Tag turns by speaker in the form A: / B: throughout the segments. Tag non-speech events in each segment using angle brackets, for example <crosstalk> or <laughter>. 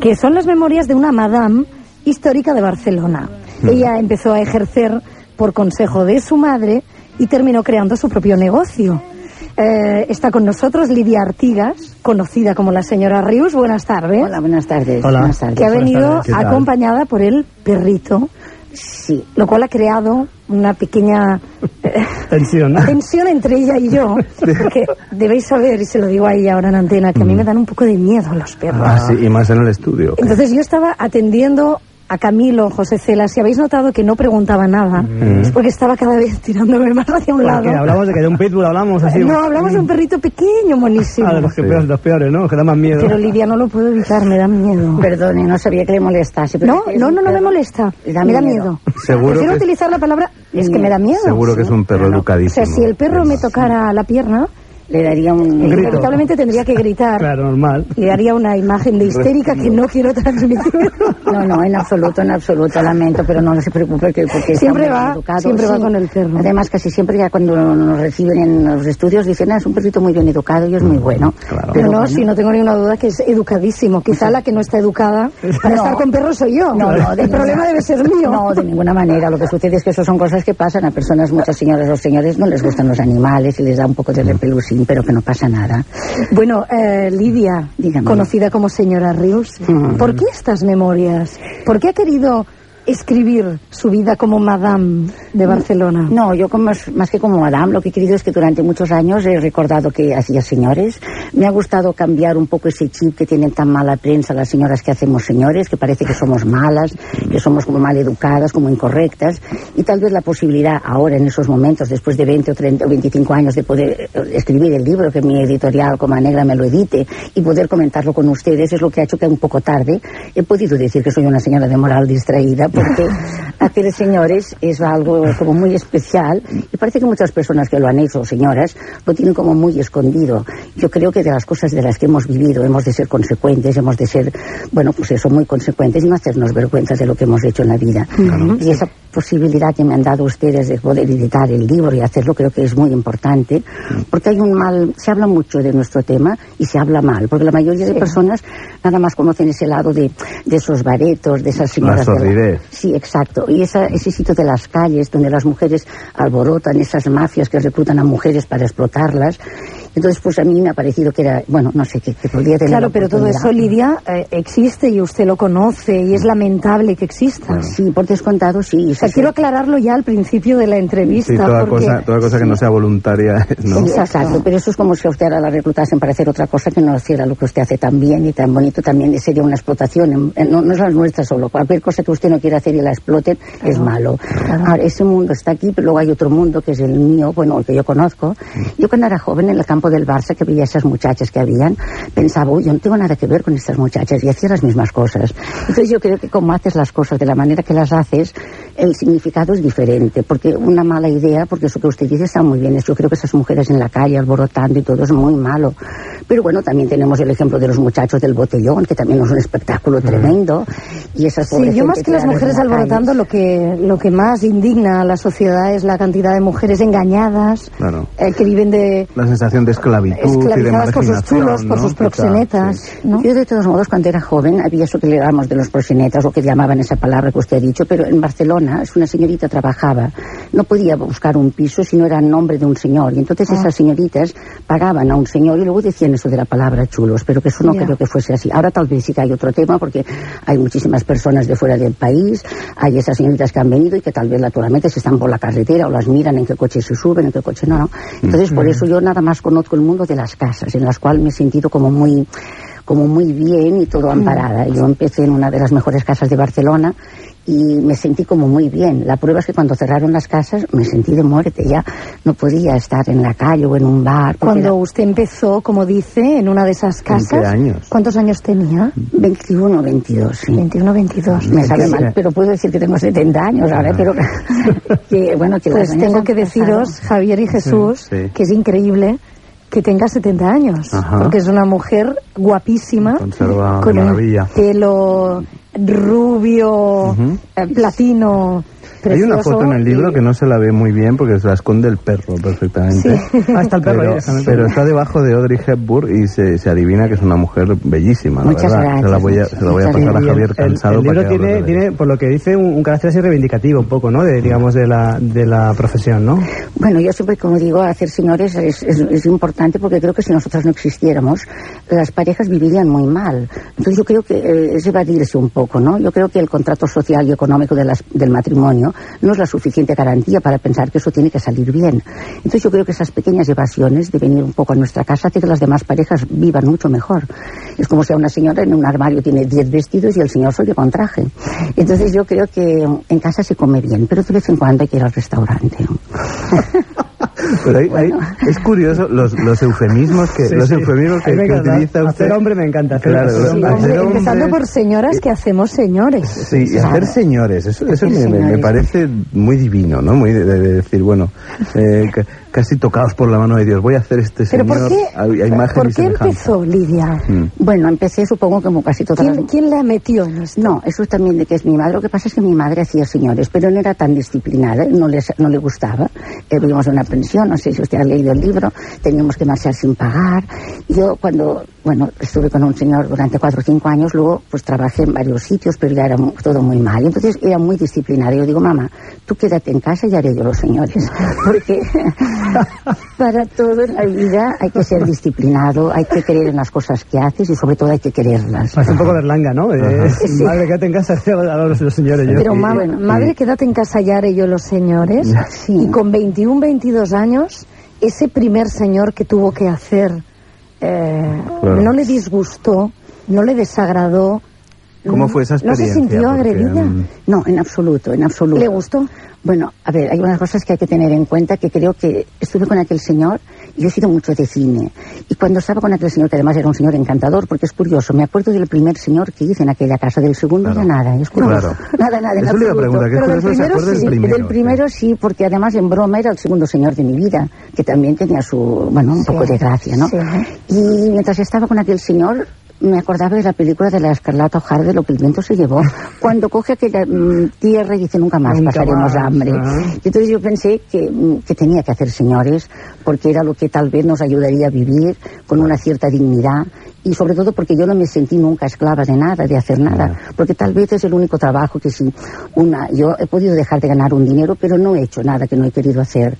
A: Que son las memorias de una madame histórica de Barcelona. Ella empezó a ejercer por consejo de su madre y terminó creando su propio negocio. Eh, está con nosotros Lidia Artigas, conocida como la señora Rius. Buenas tardes.
B: Hola, buenas tardes.
C: Hola.
B: Buenas tardes.
A: Que ha venido acompañada por el perrito,
B: Sí.
A: lo cual ha creado una pequeña <laughs>
C: Tensión, <laughs>
A: tensión entre ella y yo. <laughs> Porque debéis saber, y se lo digo a ella ahora en antena, que a mí me dan un poco de miedo los perros.
C: Ah, sí, y más en el estudio.
A: Entonces yo estaba atendiendo a Camilo, José Cela. Si habéis notado que no preguntaba nada, es porque estaba cada vez tirándome más hacia un lado.
C: Hablamos de que de un pitbull hablamos así.
A: No, hablamos de un perrito pequeño, monísimo.
C: Ah, de los, que peores, los peores, ¿no? Que da más miedo.
A: Pero Lidia no lo puedo evitar, me da miedo.
B: Perdone, no sabía que le molestase. pero
A: No, no, no, no me molesta.
B: Le da
A: Me da
B: miedo.
A: miedo.
C: Seguro
A: Prefiero utilizar la palabra, es que me da miedo.
C: Seguro que es un perro
A: O
C: educadísimo.
A: sea, si el perro me tocara la pierna,
B: Le daría un...
C: grito.
A: inevitablemente tendría que gritar.
C: Claro, normal.
A: Le haría una imagen de histérica que no quiero transmitir. <laughs>
B: No, no, en absoluto, en absoluto, lamento, pero no se preocupe que porque
A: Siempre va,
B: educado,
A: siempre va con el perro.
B: Además, casi siempre ya cuando nos reciben en los estudios dicen, ah, es un perrito muy bien educado y es muy bueno.
C: Claro.
A: Pero no,
B: bueno.
A: si no tengo ninguna duda que es educadísimo. Quizá la que no está educada para
B: No.
A: estar con perros soy yo.
B: No, no,
A: el problema debe ser <laughs> mío.
B: No, de ninguna manera. Lo que sucede es que eso son cosas que pasan a personas, muchas señoras o señores no les gustan los animales y les da un poco de pero que no pasa nada.
A: Bueno, eh, Lidia,
B: Dígame.
A: conocida como señora Rius. ¿por qué estas memorias? ¿Por qué ha querido escribir su vida como madame de Barcelona?
B: No, yo como, más que como madame, lo que he querido es que durante muchos años he recordado que hacía señores. Me ha gustado cambiar un poco ese chip que tienen tan mala prensa las señoras que hacemos señores, que parece que somos malas, que somos como mal educadas, como incorrectas. Y tal vez la posibilidad ahora, en esos momentos, después de 20 o 30 o 25 años de poder eh, escribir el libro, que mi editorial Coma Negra me lo edite, y poder comentarlo con ustedes, es lo que ha hecho que un poco tarde he podido decir que soy una señora de moral distraída, porque hacer señores es algo como muy especial y parece que muchas personas que lo han hecho, señoras, lo tienen como muy escondido. Yo creo que de las cosas de las que hemos vivido hemos de ser consecuentes, hemos de ser, bueno, pues eso, muy consecuentes y no hacernos vergüenza de lo que hemos hecho en la vida. Y esa posibilidad que me han dado ustedes de poder editar el libro y hacerlo creo que es muy importante, porque hay un mal, se habla mucho de nuestro tema y se habla mal, porque la mayoría de personas nada más conocen ese lado de, de esos baretos, de esas señoras. de la-. Sí, exacto. Y esa, ese sitio de las calles donde las mujeres alborotan, esas mafias que reclutan a mujeres para explotarlas. Entonces, pues a mí me ha parecido que era, bueno, no sé, que, que podría tener.
A: Claro,
B: la
A: pero todo eso. Lidia, eh, existe y usted lo conoce y es lamentable que exista.
B: Sí, por descontado, sí.
A: O sea,
B: sí,
A: quiero
B: sí.
A: aclararlo ya al principio de la entrevista.
C: Sí, toda
A: porque...
C: cosa, toda cosa que no sea voluntaria, <laughs> ¿no?
B: Sí, exacto, pero eso es como si a usted ahora la reclutasen para hacer otra cosa que no hiciera lo que usted hace tan bien y tan bonito, también sería una explotación, en- en- no, no es la nuestra solo, cualquier cosa que usted no quiera hacer y la exploten es malo. Ahora, ese mundo está aquí, pero luego hay otro mundo que es el mío, bueno, el que yo conozco. Yo cuando era joven en el campo del Barça, que veía esas muchachas que habían, pensaba, uy, yo no tengo nada que ver con estas muchachas y hacía las mismas cosas. Entonces yo creo que como haces las cosas de la manera que las haces, el significado es diferente, porque una mala idea, porque eso que usted dice está muy bien, yo creo que esas mujeres en la calle alborotando y todo es muy malo. Pero bueno, también tenemos el ejemplo de los muchachos del botellón, que también es un espectáculo tremendo. Y esas
A: Sí, yo más que las mujeres
B: la calle.
A: alborotando, lo que, lo que más indigna a la sociedad es la cantidad de mujeres engañadas,
C: Claro.
A: eh, que viven de
C: La sensación de esclavitud y de
A: esclavizadas por sus chulos, por
C: ¿no?
A: sus
C: Quizá,
A: proxenetas,
C: sí.
A: ¿no?
B: Yo de todos modos cuando era joven había eso que le llamamos de los proxenetas o que llamaban esa palabra que usted ha dicho, pero en Barcelona es una señorita trabajaba, no podía buscar un piso si no era en nombre de un señor y entonces
A: Ah.
B: esas señoritas pagaban a un señor y luego decían eso de la palabra chulos, pero que eso no
A: Ya.
B: creo que fuese así. Ahora tal vez sí que hay otro tema porque hay muchísimas personas de fuera del país, hay esas señoritas que han venido y que tal vez naturalmente se están por la carretera o las miran en qué coche se suben, en qué coche no. no. Entonces por eso yo nada más conozco el mundo de las casas, en las cuales me he sentido como muy como muy bien y todo amparada. Yo empecé en una de las mejores casas de Barcelona y me sentí como muy bien. La prueba es que cuando cerraron las casas me sentí de muerte, ya no podía estar en la calle o en un bar.
A: Cuando
B: era
A: usted empezó, como dice, en una de esas
C: ¿Con qué
A: casas.
C: años?
A: ¿Cuántos años tenía?
B: 21 22, sí.
A: 21, 22.
B: Me sabe
C: Sí.
B: mal, pero puedo decir que tengo 70 años ahora, pero <laughs> que, bueno, que
A: Pues tengo que deciros,
B: pasado.
A: Javier y Jesús,
C: sí.
A: que es increíble que tenga 70 años.
C: Ajá.
A: Porque es una mujer guapísima.
C: Conserva
A: con un pelo rubio, eh, platino.
C: Hay una foto en el libro
A: y-
C: que no se la ve muy bien porque se la esconde el perro perfectamente.
A: Sí. <laughs>
D: Ah, está el perro
C: Pero, pero está debajo de Audrey Hepburn y se, se adivina que es una mujer bellísima, la
B: Muchas
C: verdad. se la
B: gracias,
C: voy a, se la voy a pasar a
D: el-
C: Javier
D: el-
C: cansado
D: el, libro
C: para que
D: tiene, tiene, por lo que dice, un, un carácter así reivindicativo un poco, ¿no? De, digamos, de la, de la profesión, ¿no?
B: Bueno, yo siempre, como digo, hacer señores es, es, es importante porque creo que si nosotras no existiéramos, las parejas vivirían muy mal. Entonces yo creo que eh, es evadirse un poco, ¿no? Yo creo que el contrato social y económico de las- del matrimonio no es la suficiente garantía para pensar que eso tiene que salir bien. Entonces yo creo que esas pequeñas evasiones de venir un poco a nuestra casa hace que las demás parejas vivan mucho mejor. Es como si a una señora en un armario tiene 10 vestidos y el señor solo lleva un traje. Entonces yo creo que en casa se come bien, pero de vez en cuando hay que ir al restaurante. <laughs>
C: Pero hay- hay- es curioso los, los eufemismos que,
D: Sí,
C: los
D: sí.
C: eufemismos
D: A
C: que, que utiliza usted.
D: Hacer hombre me encanta, hacer-
C: Claro,
D: hacer
A: Sí,
D: hombre.
C: hacer
A: hombre, empezando por señoras que hacemos señores.
C: Sí, y hacer señores, eso, eso me, me- me
B: señores.
C: parece muy divino, ¿no? Muy de, de decir, bueno, <laughs> eh, ca- casi tocados por la mano de Dios, voy a hacer este
A: Pero
C: señor
A: ¿por qué,
C: a, a imagen
A: ¿por qué empezó Lidia?
C: Mm.
B: Bueno, empecé supongo como casi todas
A: ¿Quién,
B: las...
A: quién la metió en esto?
B: No, eso es también de que es mi madre. Lo que pasa es que mi madre hacía señores, pero no era tan disciplinada, no, les, no le gustaba. Eh, vivíamos en una pensión, no sé si usted ha leído el libro, teníamos que marchar sin pagar. Y yo cuando, bueno, estuve con un señor durante cuatro o cinco años, luego pues trabajé en varios sitios, pero ya era todo muy mal. Y entonces era muy disciplinada. Yo digo, mamá, tú quédate en casa y haré yo los señores. <laughs> Porque <laughs> para todo en la vida hay que ser disciplinado, hay que creer en las cosas que haces y sobre todo hay que quererlas.
D: Parece un poco Berlanga, ¿no? Eh, <laughs> Madre, quédate en casa, a los, los señores. Yo.
A: Pero
C: Y-
A: ma-
C: y-
A: madre, quédate en casa y haré yo los señores.
B: Sí.
A: Y con 21, 22 años, ese primer señor que tuvo que hacer eh,
C: Claro.
A: no le disgustó, no le desagradó.
C: ¿Cómo fue esa
A: ¿No se
C: experiencia?
A: sintió
C: Porque,
A: agredida?
B: No, en absoluto, en absoluto.
A: ¿Le gustó?
B: Bueno, a ver, hay unas cosas que hay que tener en cuenta que creo que estuve con aquel señor yo he sido mucho de cine. Y cuando estaba con aquel señor, que además era un señor encantador, porque es curioso, me acuerdo del primer señor que hice en aquella casa, del segundo
C: Claro.
B: ya nada, es curioso.
C: Claro. <laughs>
B: Nada, nada,
C: Eso le iba a
B: absoluto.
C: preguntar, ¿qué es
B: Pero del primero
C: del
B: sí,
C: primero?
B: del primero sí, porque además en broma era el segundo señor de mi vida, que también tenía su, bueno, un
A: Sí,
B: poco de gracia, ¿no?
A: sí.
B: Y mientras estaba con aquel señor, me acordaba de la película de la Escarlata O'Hara de lo que el viento se llevó. Cuando coge aquella mm, tierra y dice nunca más
D: Nunca
B: pasaremos
D: más,
B: hambre. Y entonces yo pensé que, mm, que tenía que hacer señores, porque era lo que tal vez nos ayudaría a vivir con una cierta dignidad. Y sobre todo porque yo no me sentí nunca esclava de nada, de hacer nada. Porque tal vez es el único trabajo que sí, una, yo he podido dejar de ganar un dinero, pero no he hecho nada que no he querido hacer.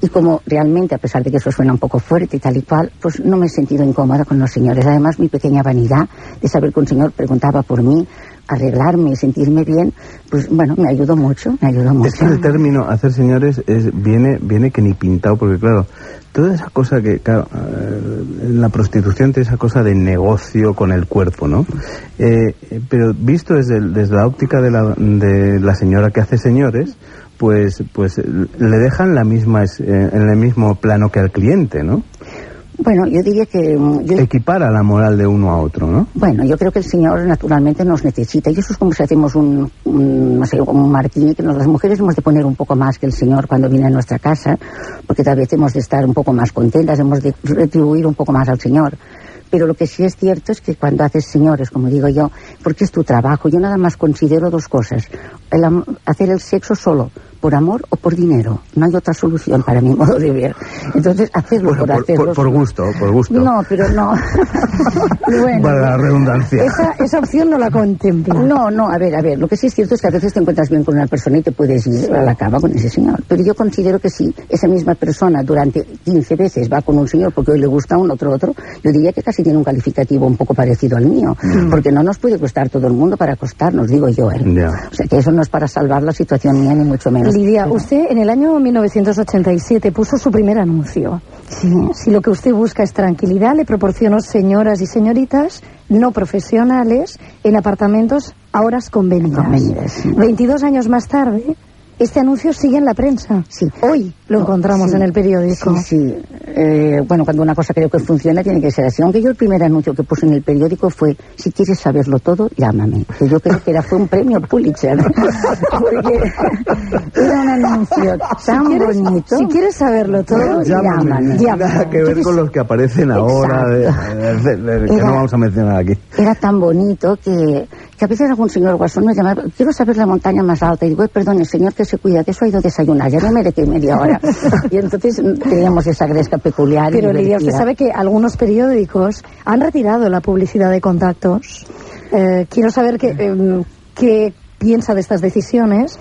B: Y como realmente, a pesar de que eso suena un poco fuerte y tal y cual, pues no me he sentido incómoda con los señores. Además, mi pequeña vanidad de saber que un señor preguntaba por mí, arreglarme y sentirme bien, pues bueno, me ayudó mucho, me ayudó mucho.
C: Es que el término hacer señores es, viene, viene que ni pintado, porque claro, toda esa cosa que, claro, eh, la prostitución tiene esa cosa de negocio con el cuerpo, ¿no? Eh, pero visto desde, desde la óptica de la, de la señora que hace señores, pues, pues le dejan la misma, eh, en el mismo plano que al cliente, ¿no?
B: Bueno, yo diría que... mm, yo-
C: Equipara la moral de uno a otro, ¿no?
B: Bueno, yo creo que el Señor naturalmente nos necesita. Y eso es como si hacemos un, un, no sé, un martini, que nos- las mujeres hemos de poner un poco más que el Señor cuando viene a nuestra casa, porque tal vez hemos de estar un poco más contentas, hemos de retribuir un poco más al Señor. Pero lo que sí es cierto es que cuando haces señores, como digo yo, porque es tu trabajo, yo nada más considero dos cosas. El hacer el sexo solo, por amor o por dinero. No hay otra solución para mi modo de ver. Entonces, hacerlo
C: Bueno,
B: por,
C: por,
B: hacerlo.
C: por- por gusto, por gusto.
B: No, pero no. <laughs> bueno,
C: Para la redundancia.
A: Esa, esa opción no la contempla.
B: no, no, a ver, a ver, lo que sí es cierto es que a veces te encuentras bien con una persona y te puedes ir a la cama con ese señor. Pero yo considero que si esa misma persona durante 15 veces va con un señor porque hoy le gusta un otro otro, yo diría que casi tiene un calificativo un poco parecido al mío. Porque no nos puede gustar todo el mundo para acostarnos, digo yo, ¿eh? O sea, que eso no es para salvar la situación mía ni mucho menos.
A: Lidia, usted en el año 1987 puso su primer anuncio Sí. Si lo que usted busca es tranquilidad, le proporciono señoras y señoritas no profesionales en apartamentos a horas convenidas.
B: Convenidas, sí.
A: 22 años más tarde, este anuncio sigue en la prensa.
B: Sí.
A: Hoy lo encontramos
B: Sí.
A: en el periódico.
B: Sí, sí. Eh, bueno, cuando una cosa creo que funciona, tiene que ser así. Aunque yo el primer anuncio que puse en el periódico fue, si quieres saberlo todo, llámame. Que yo creo que era, fue un premio Pulitzer. <laughs> Porque era un anuncio tan
A: si quieres,
B: bonito.
A: Si quieres saberlo todo,
B: Llámame.
A: llámame.
C: Nada que ver con los que aparecen ahora, de- de- de- de- que
B: Era-
C: no vamos a mencionar aquí.
B: Era tan bonito que, que a veces algún señor guasón me llamaba, quiero saber la montaña más alta. Y digo, "Eh, perdón, el señor que se cuida, que eso ha ido a desayunar, ya no me que media hora. <laughs> y entonces teníamos esa gresca peculiar.
A: Pero Lidia, usted sabe que algunos periódicos han retirado la publicidad de contactos. Eh, quiero saber qué, qué piensa de estas decisiones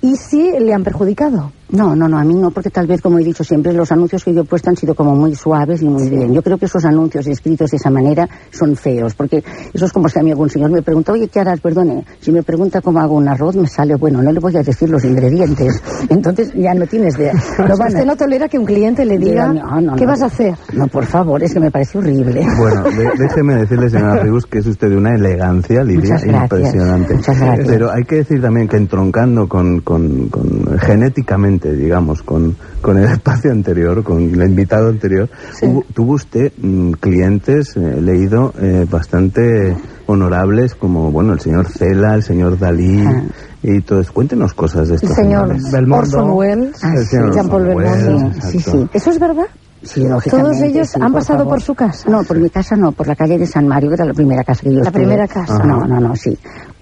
A: y si le han perjudicado.
B: No, no, no, a mí no, porque tal vez, como he dicho siempre, los anuncios que yo he puesto han sido como muy suaves y muy bien. Yo creo que esos anuncios escritos de esa manera son feos, porque eso es como si a mí algún señor me pregunta, oye, ¿qué harás? Perdone, si me pregunta cómo hago un arroz, me sale, bueno, no le voy a decir los ingredientes. <laughs> Entonces ya no tienes de... No van a-
A: ¿Usted no tolera que un cliente le diga
B: No, no,
A: qué
B: no.
A: vas a hacer?
B: No, por favor, es que me parece horrible. <laughs>
C: Bueno, de- déjeme decirle, señora <laughs> Ribus, que es usted de una elegancia, Lidia,
B: Muchas gracias.
C: impresionante.
B: Muchas gracias.
C: Pero hay que decir también que entroncando con, con- con- genéticamente, digamos, con, con el <laughs> espacio anterior, con el invitado anterior, hubo- tuvo usted mm, clientes, eh, leído, eh, bastante honorables, como, bueno, el señor Cela, el señor Dalí,
B: Ah.
C: y todo eso. Cuéntenos cosas de
A: El
C: estos
A: señor
C: señores.
D: Belmondo.
A: Orson Welles,
B: Ah,
C: El
B: sí,
C: señor
A: Jean-Paul Belmondo.
B: Sí, sí.
A: ¿Eso es verdad?
B: Sí, lógicamente,
A: ¿Todos ellos
B: sí,
A: han
B: por
A: pasado
B: favor.
A: por su casa?
B: No, por mi casa no, por la calle de San Mario, que era la primera casa que yo
A: La
B: estuve.
A: primera casa.
B: No, no, no, sí.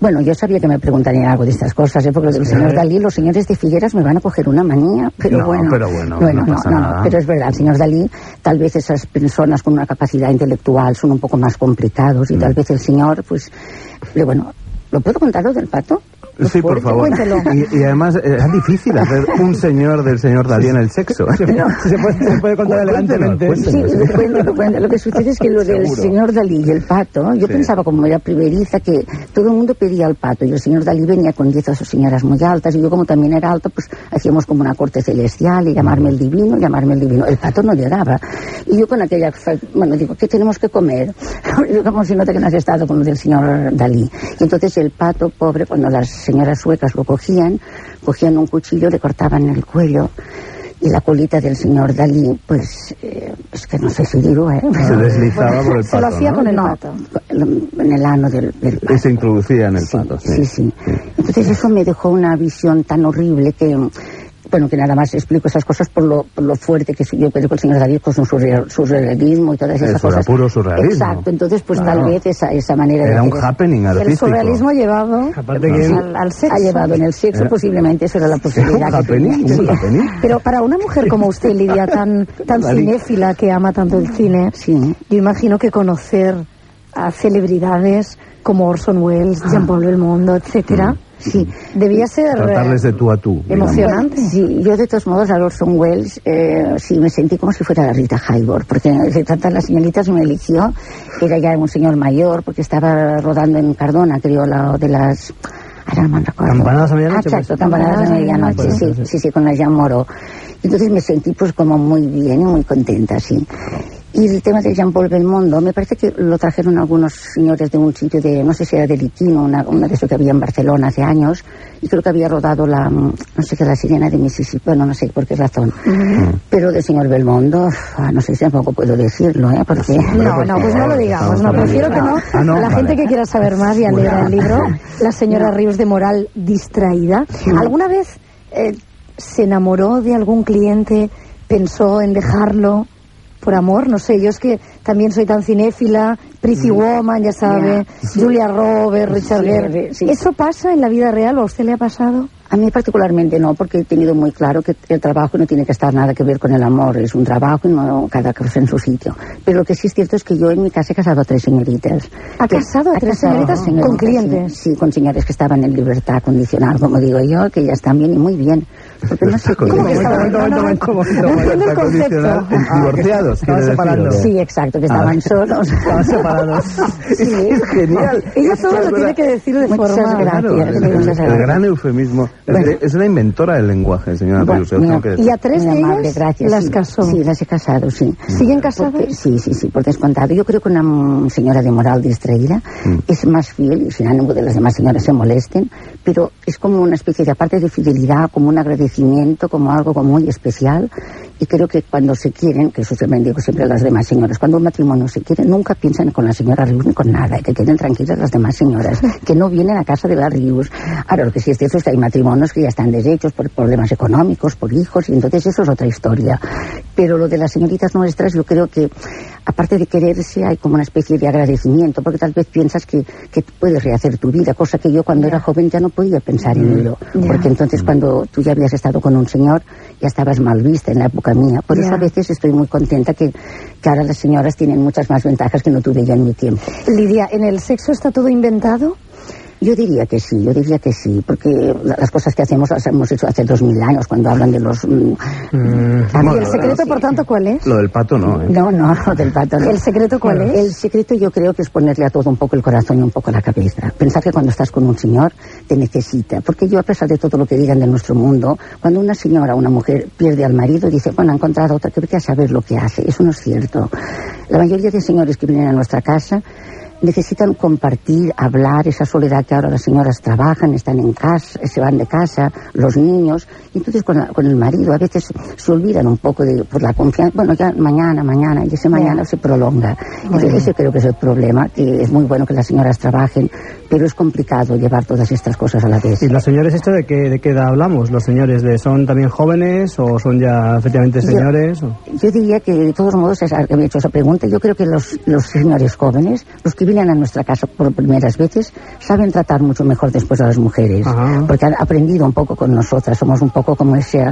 B: Bueno, yo sabía que me preguntarían algo de estas cosas, ¿eh? porque lo del señor Dalí, los señores de Figueras me van a coger una manía, pero
C: No,
B: bueno.
C: pero bueno, no pasa nada.
B: pero es verdad, el señor Dalí, tal vez esas personas con una capacidad intelectual son un poco más complicados y tal
C: Mm.
B: vez el señor, pues, pero bueno, ¿lo puedo contar lo del pato?
C: Sí, por
B: fuerte,
C: favor.
A: cuéntelo.
C: Y, y además eh, es difícil hacer un señor del señor Dalí en el sexo. ¿eh?
D: Se puede, se puede- se puede contar elegantemente.
B: Sí, lo cuento, lo cuento. Lo que sucede es que lo del
C: Seguro.
B: señor Dalí y el pato, yo
C: Sí.
B: pensaba como era primeriza que todo el mundo pedía al pato y el señor Dalí venía con 10 o señoras muy altas y yo como también era alta, pues hacíamos como una corte celestial y llamarme el divino, llamarme el divino. El pato no llegaba. Y yo con aquella, bueno, digo, ¿qué tenemos que comer? <laughs> como si no has estado con lo del señor Dalí. Y entonces el pato, pobre, cuando las señoras suecas lo cogían, cogían un cuchillo, le cortaban el cuello y la colita del señor Dalí, pues, eh, es que no sé si digo, ¿eh?
C: Se deslizaba por el
A: Se lo
C: pato,
A: hacía
C: ¿no?
A: con el
B: No,
A: pato.
B: en el ano del, del
C: Y se introducía en el
B: Sí,
C: pato,
B: sí, sí. Entonces eso me dejó una visión tan horrible que, bueno, que nada más explico esas cosas por lo, por lo fuerte que yo creo que el señor David con su surreal- surrealismo y todas esas
C: Eso era
B: cosas.
C: puro surrealismo.
B: Exacto, entonces pues
C: Claro.
B: tal vez esa, esa manera de
C: Era un
B: hacer-
C: happening
A: El
C: artístico.
A: surrealismo llevado
D: Aparte que él-
A: al, al sexo.
B: ha llevado en el sexo,
C: Era-
B: posiblemente eso era la <laughs>
C: Era
B: posibilidad
C: un
B: que
C: happening, un happening.
A: Pero para una mujer como usted, Lidia, tan, tan cinéfila que ama tanto el cine,
B: Sí.
A: yo imagino que conocer a celebridades como Orson Welles,
C: Ah.
A: Jean-Paul Belmondo, etcétera,
B: Sí.
A: debía ser
C: Tratarles de
A: eh,
C: tú a tú. digamos.
A: emocionante.
B: Sí, yo de todos modos a Orson Welles eh, sí me sentí como si fuera Rita Hayworth, porque de tantas las señoritas me eligió, era ya un señor mayor, porque estaba rodando en Cardona, creo, la de las... Ahora no me recuerdo.
D: Campanadas a medianoche,
B: Ah, exacto,
D: pues.
B: campanadas a medianoche,
D: Bueno,
B: sí, sí, sí, con la Jean Moreau. Entonces me sentí pues como muy bien y muy contenta, sí. Y el tema de Jean-Paul Belmondo, me parece que lo trajeron algunos señores de un sitio de, no sé si era de Liquino, una, una de eso que había en Barcelona hace años, y creo que había rodado la, mm, no sé qué, la sirena de Mississippi, bueno, no sé por qué razón. Pero del señor Belmondo, ah, no sé si tampoco puedo decirlo, ¿eh? Porque...
A: No, no, pues no lo digamos, no, prefiero que no.
C: Ah, no,
A: la
C: vale.
A: gente que quiera saber más ya leerá el libro, la señora Ríos de Moral distraída. ¿Alguna vez eh, se enamoró de algún cliente, pensó en dejarlo por amor? No sé, yo es que también soy tan cinéfila, Pretty Woman, ya sabe, Julia Roberts, Richard Gere.
B: sí.
A: ¿Eso pasa en la vida real o a usted le ha pasado?
B: A mí particularmente no, porque he tenido muy claro que el trabajo no tiene que estar nada que ver con el amor, es un trabajo y no cada cosa en su sitio. Pero lo que sí es cierto es que yo en mi casa he casado a tres señoritas.
A: ¿Ha
B: Que-
A: casado a tres señoritas con clientes?
B: Sí, sí, con señores que estaban en libertad condicional, como digo yo, que ya están bien y muy bien. Porque no sé
A: ¿Cómo que estaban? No, no, no, no entiendo el
C: Está condicionado.
A: concepto.
C: Divorciados,
D: Estaban
C: quiere
D: separando.
C: decir, ¿o qué?
B: Sí, exacto, que estaban solos.
D: Estaban separados.
C: Es genial.
A: Ella todo lo tiene que decir de
B: Muchas
A: forma...
B: gracias.
C: El,
B: muchas
C: el- el
B: gracias.
C: gran eufemismo. Es,
B: Bueno.
C: es una inventora del lenguaje, señora.
A: Y a tres de ellas
B: gracias.
A: las
B: sí.
A: casó.
B: Sí, las he casado, sí.
A: ¿Siguen casadas?
B: Sí, sí, sí, por descontado. Yo creo que una mm, señora de moral distraída
C: Mm.
B: es más fiel, y sin ánimo de las demás señoras se molesten, pero es como una especie de, aparte de fidelidad, como un agradecimiento, como algo como muy especial. Y creo que cuando se quieren, que eso siempre digo siempre a las demás señoras, cuando un matrimonio se quiere, nunca piensan con la señora Rius ni con nada, que queden tranquilas las demás señoras, que no vienen a casa de la Rius. Ahora, lo que sí es cierto es que hay matrimonios que ya están deshechos por problemas económicos, por hijos, y entonces eso es otra historia. Pero lo de las señoritas nuestras, yo creo que, aparte de quererse, hay como una especie de agradecimiento, porque tal vez piensas que, que puedes rehacer tu vida, cosa que yo cuando era joven ya no podía pensar en ello.
A: Ya.
B: Porque entonces cuando tú ya habías estado con un señor, ya estabas mal vista en la época mía. Por eso a veces estoy muy contenta que, que ahora las señoras tienen muchas más ventajas que no tuve yo en mi tiempo.
A: Lidia, ¿en el sexo está todo inventado?
B: Yo diría que sí, yo diría que sí, porque la- las cosas que hacemos las hemos hecho hace dos mil años, cuando hablan de los... mm,
A: ¿Y el secreto, por tanto, cuál es?
C: Lo del pato no, ¿eh?
B: No, no, <laughs> lo del pato no.
A: ¿El secreto cuál es?
B: El secreto yo creo que es ponerle a todo un poco el corazón y un poco la cabeza. Pensar que cuando estás con un señor te necesita. Porque yo, a pesar de todo lo que digan de nuestro mundo, cuando una señora o una mujer pierde al marido, dice, bueno, ha encontrado otra que vete a saber lo que hace. Eso no es cierto. La mayoría de señores que vienen a nuestra casa necesitan compartir, hablar, esa soledad que ahora las señoras trabajan, están en casa, se van de casa, los niños, y entonces con, la- con el marido a veces se olvidan un poco de por la confianza, bueno, ya mañana, mañana, y ese mañana se prolonga. Entonces ese creo que es el problema, que es muy bueno que las señoras trabajen, pero es complicado llevar todas estas cosas a la vez.
D: ¿Y los señores esto de qué, de qué edad hablamos? ¿Los señores de son también jóvenes o son ya efectivamente
B: Yo-
D: señores? o-
B: Yo diría que, de todos modos, es, que me he hecho esa pregunta, yo creo que los, los señores jóvenes, los que vienen a nuestra casa por primeras veces, saben tratar mucho mejor después a las mujeres,
D: Ajá.
B: porque han aprendido un poco con nosotras, somos un poco como ese,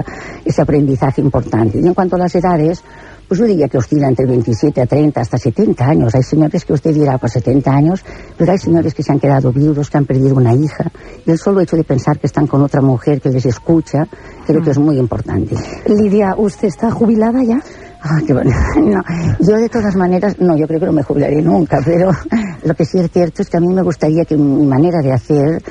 B: ese aprendizaje importante. Y en cuanto a las edades, pues yo diría que oscila entre 27 a 30 hasta 70 años. Hay señores que usted dirá, pues 70 años, pero hay señores que se han quedado viudos, que han perdido una hija. Y el solo hecho de pensar que están con otra mujer que les escucha, creo que es muy importante.
A: Lidia, ¿usted está jubilada ya?
B: Ah, qué bueno. <laughs> No, yo de todas maneras, no, yo creo que no me jubilaré nunca, pero <laughs> lo que sí es cierto es que a mí me gustaría que mi manera de hacer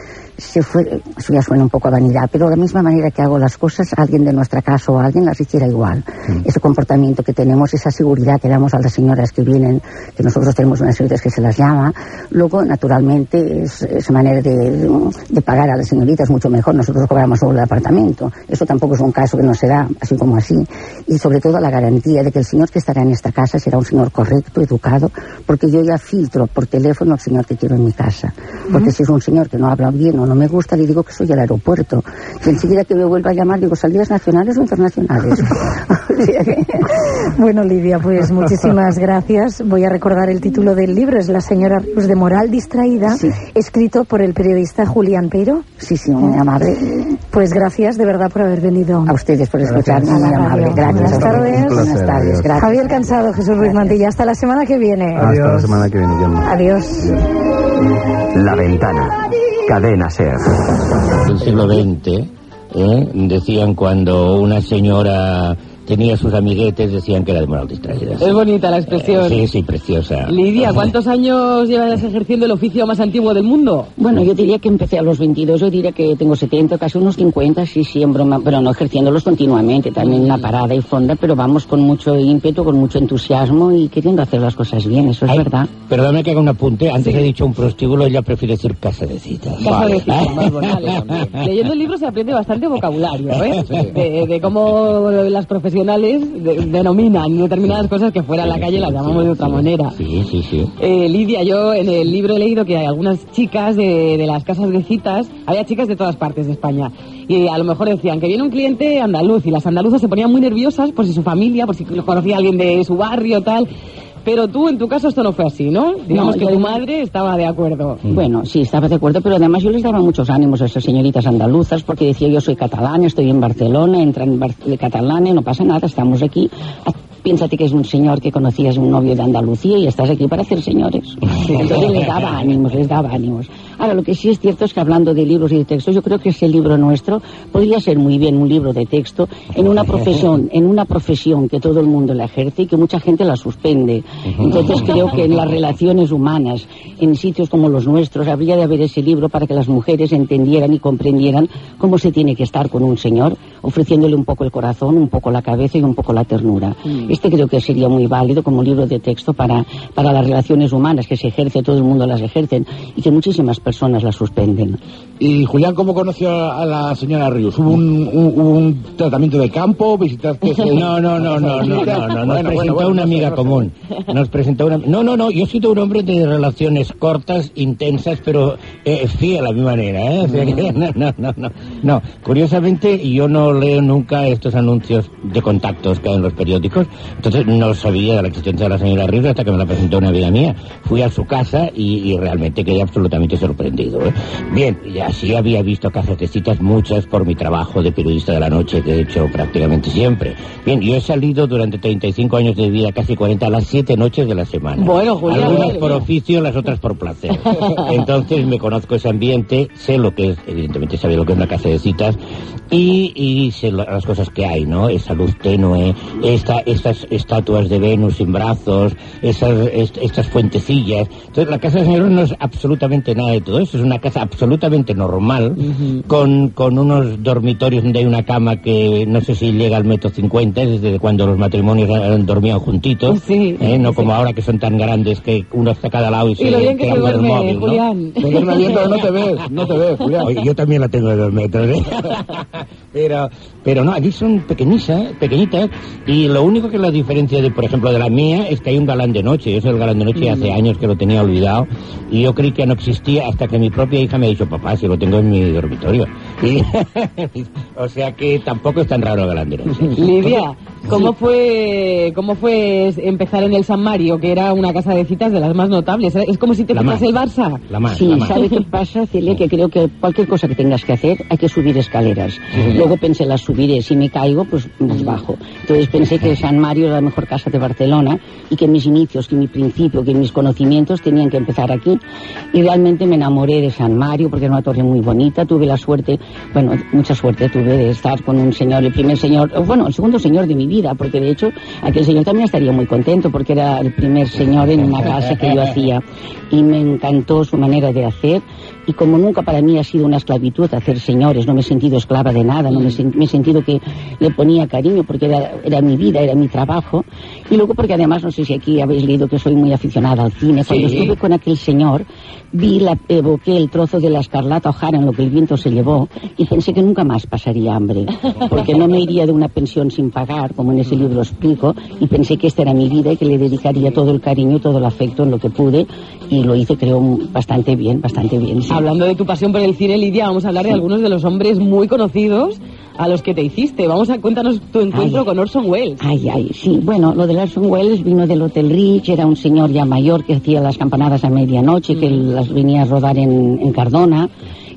B: se fue, eso ya suena un poco a vanidad, pero de la misma manera que hago las cosas, alguien de nuestra casa o alguien las hiciera igual. Ese comportamiento que tenemos, esa seguridad que damos a las señoras que vienen, que nosotros tenemos unas señoritas que se las llama, luego, naturalmente, es, esa manera de, de pagar a las señoritas mucho mejor. Nosotros cobramos solo el apartamento. Eso tampoco es un caso que no se da, así como así. Y sobre todo la garantía de que el señor que estará en esta casa será un señor correcto, educado, porque yo ya filtro por teléfono al señor que quiero en mi casa. Porque si es un señor que no habla bien o no me gusta, le digo que soy el aeropuerto. Y enseguida que me vuelva a llamar, digo, ¿salidas nacionales o internacionales? <laughs> <laughs> O sea que-
A: Bueno, Lidia, pues muchísimas gracias. Voy a recordar el título del libro, es La señora Ríos de Moral Distraída,
B: Sí.
A: escrito por el periodista Julián Peiro.
B: sí, sí, muy amable.
A: Pues gracias de verdad por haber venido.
B: A ustedes por escucharme, muy amable. Gracias.
A: Buenas tardes.
B: Buenas tardes,
C: adiós.
B: gracias.
A: Javier Cansado, Jesús Ruiz Mantilla. Hasta la semana que viene.
C: Hasta la
D: Adiós.
C: semana que viene, Gemma.
A: Adiós.
E: La ventana. Cadena Ser.
F: del siglo XX, ¿eh? decían cuando una señora tenía sus amiguetes, decían que era de moral distraída.
G: Es bonita la expresión.
F: Eh, sí, sí, preciosa.
G: Lidia, ¿cuántos años llevas ejerciendo el oficio más antiguo del mundo?
B: Bueno, yo diría que empecé a los 22, yo diría que tengo 70, casi unos 50, sí, sí, en broma, pero no ejerciéndolos continuamente, también una parada y fonda, pero vamos con mucho ímpetu, con mucho entusiasmo y queriendo hacer las cosas bien, eso es
F: Ay,
B: verdad.
F: Perdóname que haga un apunte. Antes he dicho un prostíbulo, ella prefiere decir casa de citas.
G: Casa de citas, más bonito. <laughs> Leyendo el libro se aprende bastante vocabulario, ¿eh? De, de cómo las de- denominan determinadas cosas que fuera en la calle las llamamos de otra manera.
F: Sí, sí, sí.
G: Eh, Lidia, yo en el libro he leído que hay algunas chicas de, de las casas de citas, había chicas de todas partes de España, y a lo mejor decían que viene un cliente andaluz, y las andaluzas se ponían muy nerviosas por si su familia, por si conocía a alguien de su barrio, tal. Pero tú, en tu caso, esto no fue así, ¿no? Digamos
B: No,
G: que
B: yo-
G: tu madre estaba de acuerdo.
B: Bueno, sí, estaba de acuerdo, pero además yo les daba muchos ánimos a esas señoritas andaluzas porque decía yo soy catalana, estoy en Barcelona, entra en Bar de catalana, no pasa nada, estamos aquí. Ah, Piénsate que es un señor que conocías, un novio de Andalucía y estás aquí para hacer señores. Entonces les daba ánimos, les daba ánimos. Ahora, lo que sí es cierto es que hablando de libros y de textos, yo creo que ese libro nuestro podría ser muy bien un libro de texto en una profesión, <laughs> en una profesión que todo el mundo la ejerce y que mucha gente la suspende. Entonces <laughs> creo que en las relaciones humanas, en sitios como los nuestros, habría de haber ese libro para que las mujeres entendieran y comprendieran cómo se tiene que estar con un señor, ofreciéndole un poco el corazón, un poco la cabeza y un poco la ternura. Este creo que sería muy válido como libro de texto para, para las relaciones humanas que se ejerce, todo el mundo las ejercen y que muchísimas personas las suspenden.
H: Y Julián, ¿cómo conoció a la señora Ríos? ¿Hubo un, un- un tratamiento de campo? ¿Visitaste?
F: No, no, no, no, no, no, no, nos
H: Bueno,
F: presentó
H: bueno, bueno,
F: una amiga
H: no sé.
F: común. Nos presentó una... No, no, no, yo he sido un hombre de relaciones cortas, intensas, pero eh, fiel a mi manera, ¿eh? O sea no, no, no, no. No, curiosamente yo no leo nunca estos anuncios de contactos que hay en los periódicos, entonces no sabía de la existencia de la señora Ríos hasta que me la presentó una amiga mía. Fui a su casa y, y realmente quedé absolutamente sorprendido. ¿eh? Bien, y así había visto casas de citas muchas por mi trabajo de periodista de la noche que he hecho prácticamente siempre. Bien, yo he salido durante 35 años de vida, casi 40, a las 7 noches de la semana.
G: Bueno, Julián,
F: Algunas por oficio, las otras por placer. <laughs> Entonces me conozco ese ambiente, sé lo que es, evidentemente sabía lo que es una casa de citas y, las cosas que hay, ¿no? Esa luz tenue, esta, estas estatuas de Venus sin brazos, esas, est- estas fuentecillas. Entonces la casa de señor no es absolutamente nada de todo eso, es una casa absolutamente normal, con, con unos dormitorios donde hay una cama que no sé si llega al metro cincuenta, es desde cuando los matrimonios han dormido juntitos,
G: Sí,
F: ¿eh? no
G: sí.
F: como ahora que son tan grandes que uno está a cada lado y se
G: lo bien que se
F: el móvil, ¿no?
G: Julián.
H: Te duerme bien, pero no te ves, no te ves, Julián.
F: Oye, yo también la tengo de dos metros, ¿eh? <laughs> pero, pero no, aquí son pequeñitas, pequeñitas, y lo único que la diferencia de, por ejemplo, de la mía es que hay un galán de noche. Soy el galán de noche y hace años que lo tenía olvidado, y yo creí que no existía hasta que mi propia hija me ha dicho, papá, si lo tengo en mi dormitorio. Y, <laughs> o sea que tampoco es tan raro el galán de noche.
G: Lidia, ¿cómo fue cómo fue empezar en el San Mario, que era una casa de citas de las más notables? Es como si te
F: más.
G: el Barça.
F: La más,
B: Sí,
F: la más.
B: ¿sabe qué pasa, Celia? Que creo que cualquier cosa que tengas que hacer hay que subir escaleras. Luego pensé, las subiré. Si me caigo, pues las bajo. Entonces pensé que San Mario era la mejor casa de Barcelona y que mis inicios, que mi principio, que mis conocimientos tenían que empezar aquí. Y realmente me enamoré de San Mario porque era una torre muy bonita. Tuve la suerte, bueno, mucha suerte tuve de estar con un señor, el primer señor, o bueno, el segundo señor de mi vida, porque de hecho aquel señor también estaría muy contento porque era el primer señor en una casa que yo hacía. Y me encantó su manera de hacer y como nunca para mí ha sido una esclavitud hacer señores, no me he sentido esclava de nada, no me, he sen- me he sentido que le ponía cariño porque era, era mi vida, era mi trabajo. Y luego porque además no sé si aquí habéis leído que soy muy aficionada al cine, cuando
F: Sí.
B: estuve con aquel señor vi, la, evoqué el trozo de la escarlata O'Hara en lo que el viento se llevó y pensé que nunca más pasaría hambre porque no me iría de una pensión sin pagar como en ese libro explico y pensé que esta era mi vida y que le dedicaría todo el cariño todo el afecto en lo que pude y lo hice creo bastante bien, bastante bien. sí.
G: Hablando de tu pasión por el cine, Lidia, vamos a hablar de algunos de los hombres muy conocidos a los que te hiciste. Vamos a cuéntanos tu encuentro
B: Ay.
G: con Orson Welles.
B: Ay, ay, sí. Bueno, lo de Orson Welles vino del Hotel Rich, era un señor ya mayor que hacía las campanadas a medianoche, que las venía a rodar en, en Cardona.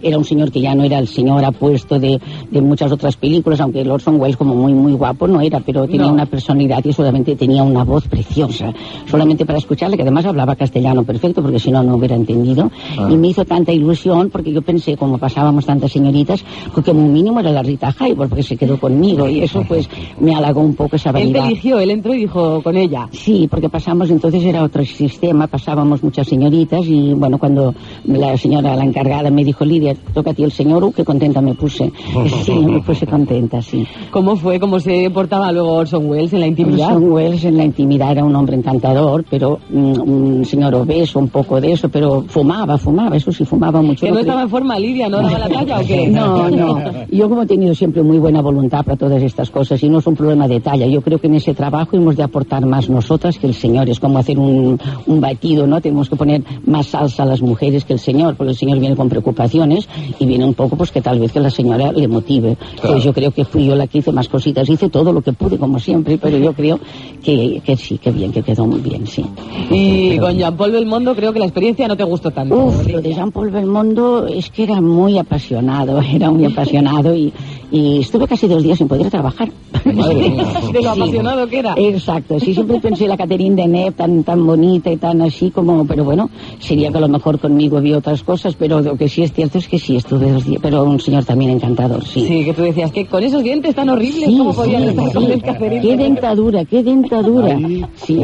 B: Era un señor que ya no era el señor apuesto de, de muchas otras películas, aunque el Orson Welles como muy, muy guapo no era, pero tenía
G: No.
B: una personalidad y solamente tenía una voz preciosa. Solamente para escucharle, que además hablaba castellano perfecto, porque si no, no hubiera entendido. Y me hizo tanta ilusión, porque yo pensé, como pasábamos tantas señoritas, que como mínimo era la Rita Hayworth, porque se quedó conmigo, y eso pues me halagó un poco esa
G: Él
B: vanidad.
G: te eligió, él entró y dijo con ella.
B: Sí, porque pasamos, entonces era otro sistema, pasábamos muchas señoritas y bueno, cuando la señora, la encargada me dijo, Lidia, toca a ti el señor, uh, qué contenta me puse. <laughs> Sí, me puse contenta, sí.
G: ¿Cómo fue, cómo se portaba luego Orson Welles en la intimidad?
B: Orson Welles en la intimidad era un hombre encantador, pero mm, un señor obeso, un poco de eso, pero fumaba, fumaba, eso sí, fumaba mucho.
G: ¿Que no estaba en forma, Lidia? ¿No daba la talla o qué? <laughs>
B: No, no. <laughs> Yo como he tenido siempre muy buena voluntad para todas estas cosas y no es un problema de talla. Yo creo que en ese trabajo hemos de aportar más nosotras que el señor. Es como hacer un, un batido, ¿no? Tenemos que poner más salsa a las mujeres que el señor, porque el señor viene con preocupaciones y viene un poco pues que tal vez que la señora le motive. Pues yo creo que fui yo la que hice más cositas, hice todo lo que pude como siempre, pero yo creo que, que sí, que bien, que quedó muy bien, sí.
G: Y con Jean-Paul Belmondo creo que la experiencia no te gustó tanto.
B: Uf, lo de Jean-Paul Belmondo es que era muy apasionado, <laughs> era muy apasionado y, y estuve casi dos días sin poder trabajar. <laughs>
G: de lo apasionado que era.
B: Exacto, sí, siempre <laughs> pensé la Catherine Deneuve tan, tan bonita y tan así como, pero bueno, sería que a lo mejor conmigo había otras cosas, pero lo que sí es cierto es que sí, estuve dos días, pero un señor también encantador, sí.
G: Sí, que tú decías que con esos dientes tan horribles,
B: Sí,
G: ¿cómo podían
B: sí,
G: estar
B: sí.
G: con el Catherine
B: Qué dentadura, qué dentadura. Sí.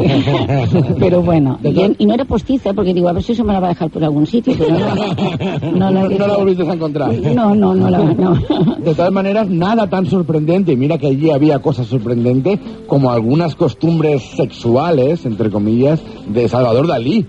B: <laughs> pero bueno, y, y no era postiza, porque digo, a ver si se me la va a dejar por algún sitio, pero no. No,
H: No,
B: la,
H: no la volviste a encontrar.
B: no, no, no la no.
H: De todas maneras, nada tan sorprendente, mira que allí había cosas sorprendentes, como algunas costumbres sexuales, entre comillas, de Salvador Dalí.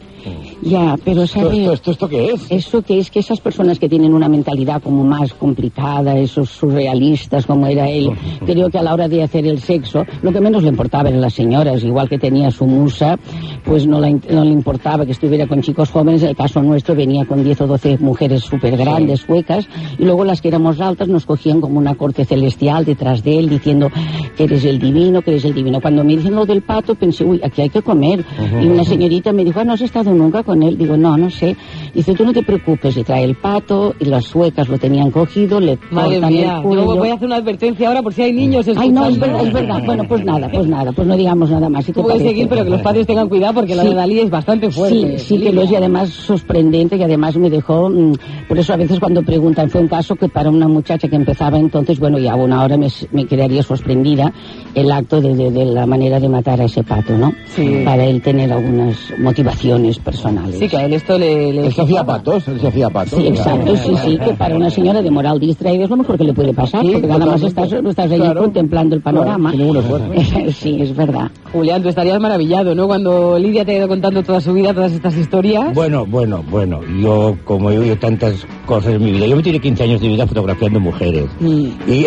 B: Ya, pero
H: ¿Esto,
B: ¿sabe?
H: esto, esto, esto qué es?
B: Eso que es que esas personas que tienen una mentalidad como más complicada, esos surrealistas como era él, creo que a la hora de hacer el sexo, lo que menos le importaba eran las señoras, igual que tenía su musa, pues no, la no le importaba que estuviera con chicos jóvenes, en el caso nuestro venía con 10 o 12 mujeres súper grandes, suecas, y luego las que éramos altas nos cogían como una corte celestial detrás de él, diciendo que eres el divino, que eres el divino. Cuando me dicen lo del pato, pensé, uy, aquí hay que comer. Y una señorita me dijo, ah, ¿no has estado nunca con él? Digo, no, no sé. Dice, tú no te preocupes, y trae el pato, y las suecas lo tenían cogido, le
G: Madre
B: cortan
G: mía,
B: el
G: yo
B: cuello.
G: voy a hacer una advertencia ahora por si hay niños
B: Ay, no, es verdad, es verdad. Bueno, pues nada, pues nada, pues no digamos nada más. ¿sí
G: puedes seguir, pero que los padres tengan cuidado porque la
B: Sí.
G: de Dalí es bastante fuerte.
B: Sí, sí que lo es y además sorprendente y además me dejó, mm, por eso a veces cuando preguntan, fue un caso que para una muchacha que empezaba entonces, bueno, ya una hora me, me quedaría sorprendida el acto de, de- de la manera de matar a ese pato, ¿no?
G: Sí.
B: Para él tener algunas motivaciones personales.
G: Sí, que a él esto le... le
H: Él se hacía patos, él se hacía patos.
B: Sí, exacto, sí, sí, que para una señora de moral distraída es lo mejor que le puede pasar,
H: Sí,
B: porque nada más estás, estás allí
H: Claro.
B: contemplando el panorama.
H: Claro, sin ningún esfuerzo.
B: sí, es verdad.
G: Julián, tú estarías maravillado, ¿no? Cuando Lidia te ha ido contando toda su vida, todas estas historias.
F: Bueno, bueno, bueno. Yo, como he oído tantas cosas en mi vida, yo me tiré 15 años de vida fotografiando mujeres.
G: Mm.
F: Y,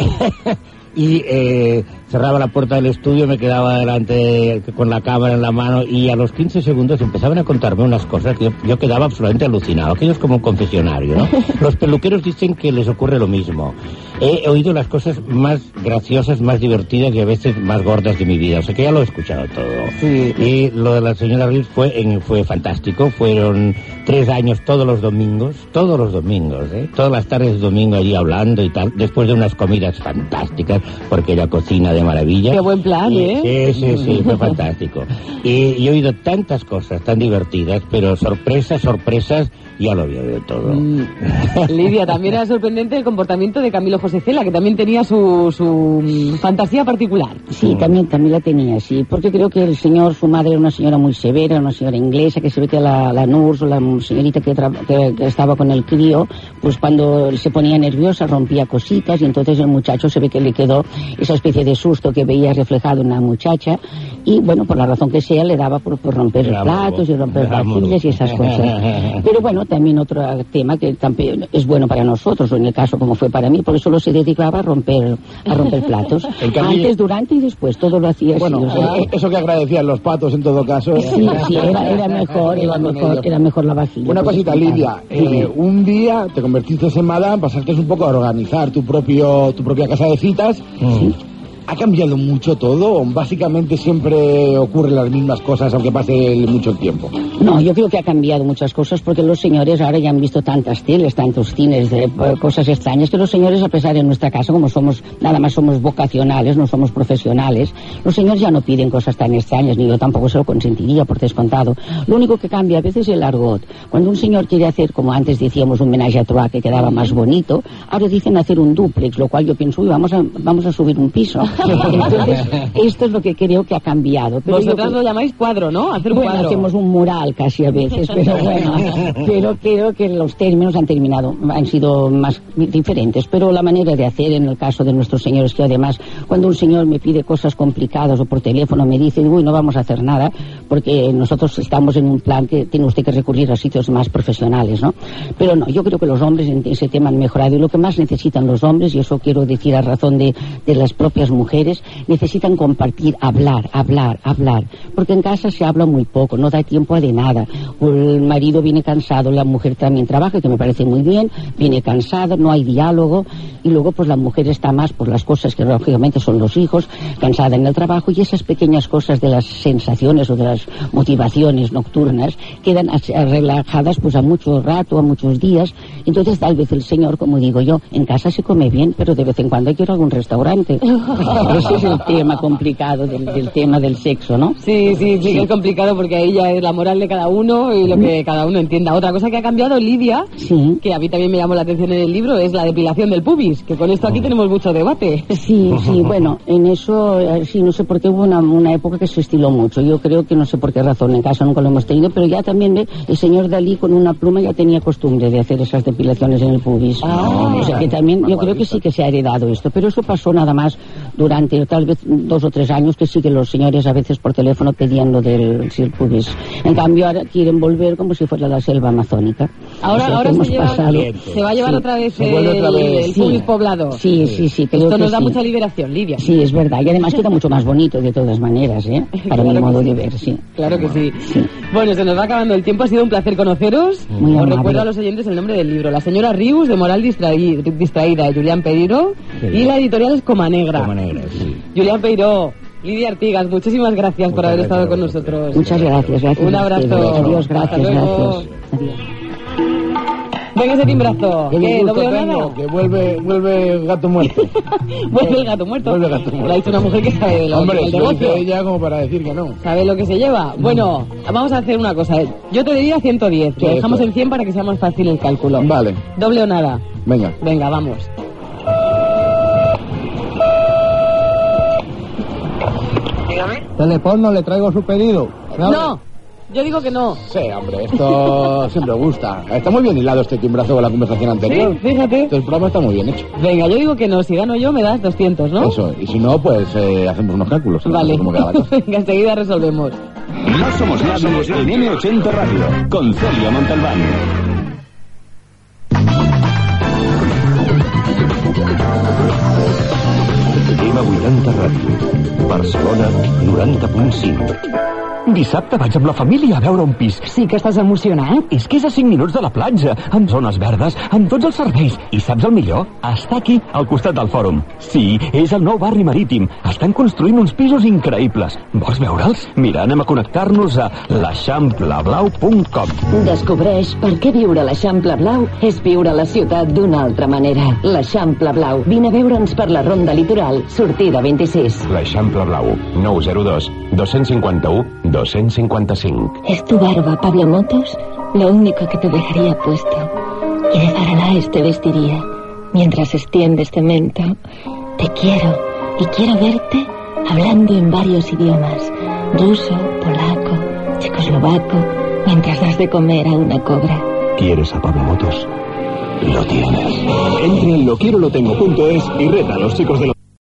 F: <laughs> y eh, cerraba la puerta del estudio, me quedaba delante con la cámara en la mano y a los 15 segundos empezaban a contarme unas cosas que yo, yo quedaba absolutamente alucinado. Aquello es como un confesionario, ¿no? <laughs> Los peluqueros dicen que les ocurre lo mismo. He oído las cosas más graciosas, más divertidas y a veces más gordas de mi vida. O sea que ya lo he escuchado todo.
G: Sí.
F: Y lo de la señora Reeves fue, en- fue fantástico. Fueron tres años todos los domingos, todos los domingos, ¿eh? Todas las tardes de domingo allí hablando y tal, después de unas comidas fantásticas, porque ella cocina de maravilla.
G: Qué buen plan,
F: Y-
G: ¿eh?
F: Sí, sí, sí, fue <laughs> fantástico. Y, y he oído tantas cosas tan divertidas, pero sorpresas, sorpresas, ya lo había oído todo.
G: Mm. <laughs> Lidia, también era sorprendente el comportamiento de Camilo José Cela, que también tenía su, su mm, fantasía particular.
B: Sí, también, también la tenía, sí, porque creo que el señor, su madre era una señora muy severa, una señora inglesa, que se ve que la, la nurse o la señorita que, tra- que- que estaba con el crío, pues cuando se ponía nerviosa rompía cositas y entonces el muchacho se ve que le quedó esa especie de susto que veía reflejado en la muchacha y bueno, por la razón que sea, le daba por, por romper
F: Era
B: platos y romper vajillas y esas cosas. <laughs> Pero bueno, también otro tema que también es bueno para nosotros, o en el caso como fue para mí, porque solo se dedicaba a romper, a romper platos. <laughs> Antes, durante y después, todo lo hacía
H: Bueno,
B: así. o sea,
H: eh, eso que agradecían los patos en todo caso.
B: Sí, sí, era, era <laughs> mejor, era mejor, era mejor la vajilla.
H: Una cosita, Lidia. eh, un día te convertiste en madame, pasaste un poco a organizar tu propio tu propia casa de citas. ¿Ha cambiado mucho todo? ¿O básicamente siempre ocurren las mismas cosas aunque pase mucho tiempo?
B: No, yo creo que ha cambiado muchas cosas porque los señores ahora ya han visto tantas teles, tantos cines, de, eh, cosas extrañas, que los señores, a pesar de nuestra casa, como somos, nada más somos vocacionales, no somos profesionales, los señores ya no piden cosas tan extrañas, ni yo tampoco se lo consentiría por descontado. Lo único que cambia a veces es el argot. Cuando un señor quiere hacer, como antes decíamos, un menage a trois que quedaba más bonito, ahora dicen hacer un duplex, lo cual yo pienso, uy, vamos a, vamos a subir un piso. Entonces, esto es lo que creo que ha cambiado. Pero
G: Vosotras lo llamáis cuadro, ¿no? Hacer
B: bueno,
G: cuadro.
B: hacemos un mural casi a veces, pero <laughs> bueno, pero creo que los términos han terminado, han sido más diferentes, pero la manera de hacer en el caso de nuestros señores, que además cuando un señor me pide cosas complicadas o por teléfono me dice, uy, no vamos a hacer nada, porque nosotros estamos en un plan que tiene usted que recurrir a sitios más profesionales, ¿no? Pero no, yo creo que los hombres en ese tema han mejorado y lo que más necesitan los hombres, y eso quiero decir a razón de, de las propias mujeres, mujeres necesitan compartir, hablar, hablar, hablar, porque en casa se habla muy poco, no da tiempo a de nada. El marido viene cansado, la mujer también trabaja, que me parece muy bien, viene cansado, no hay diálogo, y luego pues la mujer está más por las cosas que lógicamente son los hijos, cansada en el trabajo, y esas pequeñas cosas de las sensaciones o de las motivaciones nocturnas quedan as- relajadas pues a mucho rato, a muchos días, entonces tal vez el señor, como digo yo, en casa se come bien, pero de vez en cuando hay que ir a algún restaurante. <laughs> Ese es el tema complicado del, del tema del sexo, ¿no?
G: Sí, sí, sí, es complicado porque ahí ya es la moral de cada uno y lo que cada uno entienda. Otra cosa que ha cambiado Lidia,
B: Sí.
G: que a mí también me llamó la atención en el libro, es la depilación del pubis, que con esto aquí tenemos mucho debate.
B: Sí, sí, <laughs> bueno, en eso, eh, sí, no sé por qué hubo una, una época que se estiló mucho. Yo creo que no sé por qué razón, en casa nunca lo hemos tenido, pero ya también el señor Dalí con una pluma ya tenía costumbre de hacer esas depilaciones en el pubis. o sea que también, yo creo que sí que se ha heredado esto, pero eso pasó nada más durante tal vez dos o tres años que sí que los señores a veces por teléfono pedían lo del pubis. En cambio ahora quieren volver como si fuera la selva amazónica.
G: Ahora,
B: O sea, que
G: ahora
B: hemos
G: se, lleva-
B: pasado-
G: se va a llevar
B: Sí.
G: otra vez el,
H: otra vez.
G: el
B: Sí.
G: poblado.
B: Sí, sí, sí.
G: Esto
B: que
G: nos da
B: sí.
G: mucha liberación, Lidia.
B: Sí, es verdad. Y además queda mucho más bonito de todas maneras, ¿eh? <laughs> Para
G: Claro
B: mi modo
G: sí.
B: de ver, sí.
G: Claro que sí.
B: Sí.
G: Bueno, se nos va acabando el tiempo. Ha sido un placer conoceros.
B: Muy
G: Os
B: amable.
G: recuerdo a los oyentes el nombre del libro. La señora Rius, de Moral Distraí- Distraída, de Julián Peiro.
F: Qué
G: Y la editorial es Coma Negra.
F: Como negra, sí.
G: Julián Peiro, Lidia Artigas, muchísimas gracias por haber
F: gracias
G: estado con nosotros.
B: Muchas gracias, gracias.
G: Un abrazo.
B: Adiós,
G: Hasta
B: gracias,
G: luego.
B: gracias. Adiós.
G: Venga ese timbrazo.
H: Qué
G: ¿Doble nada?
H: que vuelve, <laughs> vuelve el gato muerto.
G: Vuelve el gato muerto.
H: Vuelve el gato muerto.
G: Lo ha dicho una mujer que sabe de lo
H: Hombre, dice
G: negocio.
H: ella como para decir que no.
G: ¿Sabe lo que se lleva? Bueno, vamos a hacer una cosa. Yo te diría 110.
H: Sí,
G: Lo dejamos en 100 para que sea más fácil el cálculo.
H: Vale,
G: Doble o nada.
H: venga.
G: Venga, vamos.
H: Teleporno, le traigo su pedido.
G: No, yo digo que no.
H: Sí, hombre, esto <laughs> siempre gusta. Está muy bien hilado este timbrazo con la conversación anterior.
G: Sí, fíjate.
H: Este programa está muy bien hecho.
G: Venga, yo digo que no. Si gano yo, me das 200, ¿no?
H: Eso, y si no, pues eh, hacemos unos cálculos.
G: Vale.
H: No sé cómo queda la cosa. <laughs>
G: Venga, enseguida resolvemos.
I: No somos nadie en M80 Radio, con Celia Montalbán. M80 Ràdio, Barcelona 90.5.
E: Dissabte vaig amb la família a veure un pis.
J: Sí que estàs emocionat?
E: És que és a 5 minuts de la platja, amb zones verdes, amb tots els serveis. I saps el millor? Està aquí, al costat del fòrum. Sí, és el nou barri marítim. Estan construint uns pisos increïbles. Vols veure'ls? Mira, anem a connectar-nos a l'eixampleblau.com.
J: Descobreix per què viure a l'Eixample Blau és viure a la ciutat d'una altra manera. L'Eixample Blau. Vine a veure'ns per la Ronda Litoral, sortida 26.
I: L'Eixample Blau, 902 251 255.
J: ¿Es tu barba, Pablo Motos? Lo único que te dejaría puesto. Y de Zaraláes te vestiría. Mientras extiendes cemento, te quiero y quiero verte hablando en varios idiomas. Ruso, polaco, checoslovaco, mientras das de comer a una cobra.
I: ¿Quieres a Pablo Motos? Lo tienes.
E: Entra en loquierolotengo.es y reta a los chicos de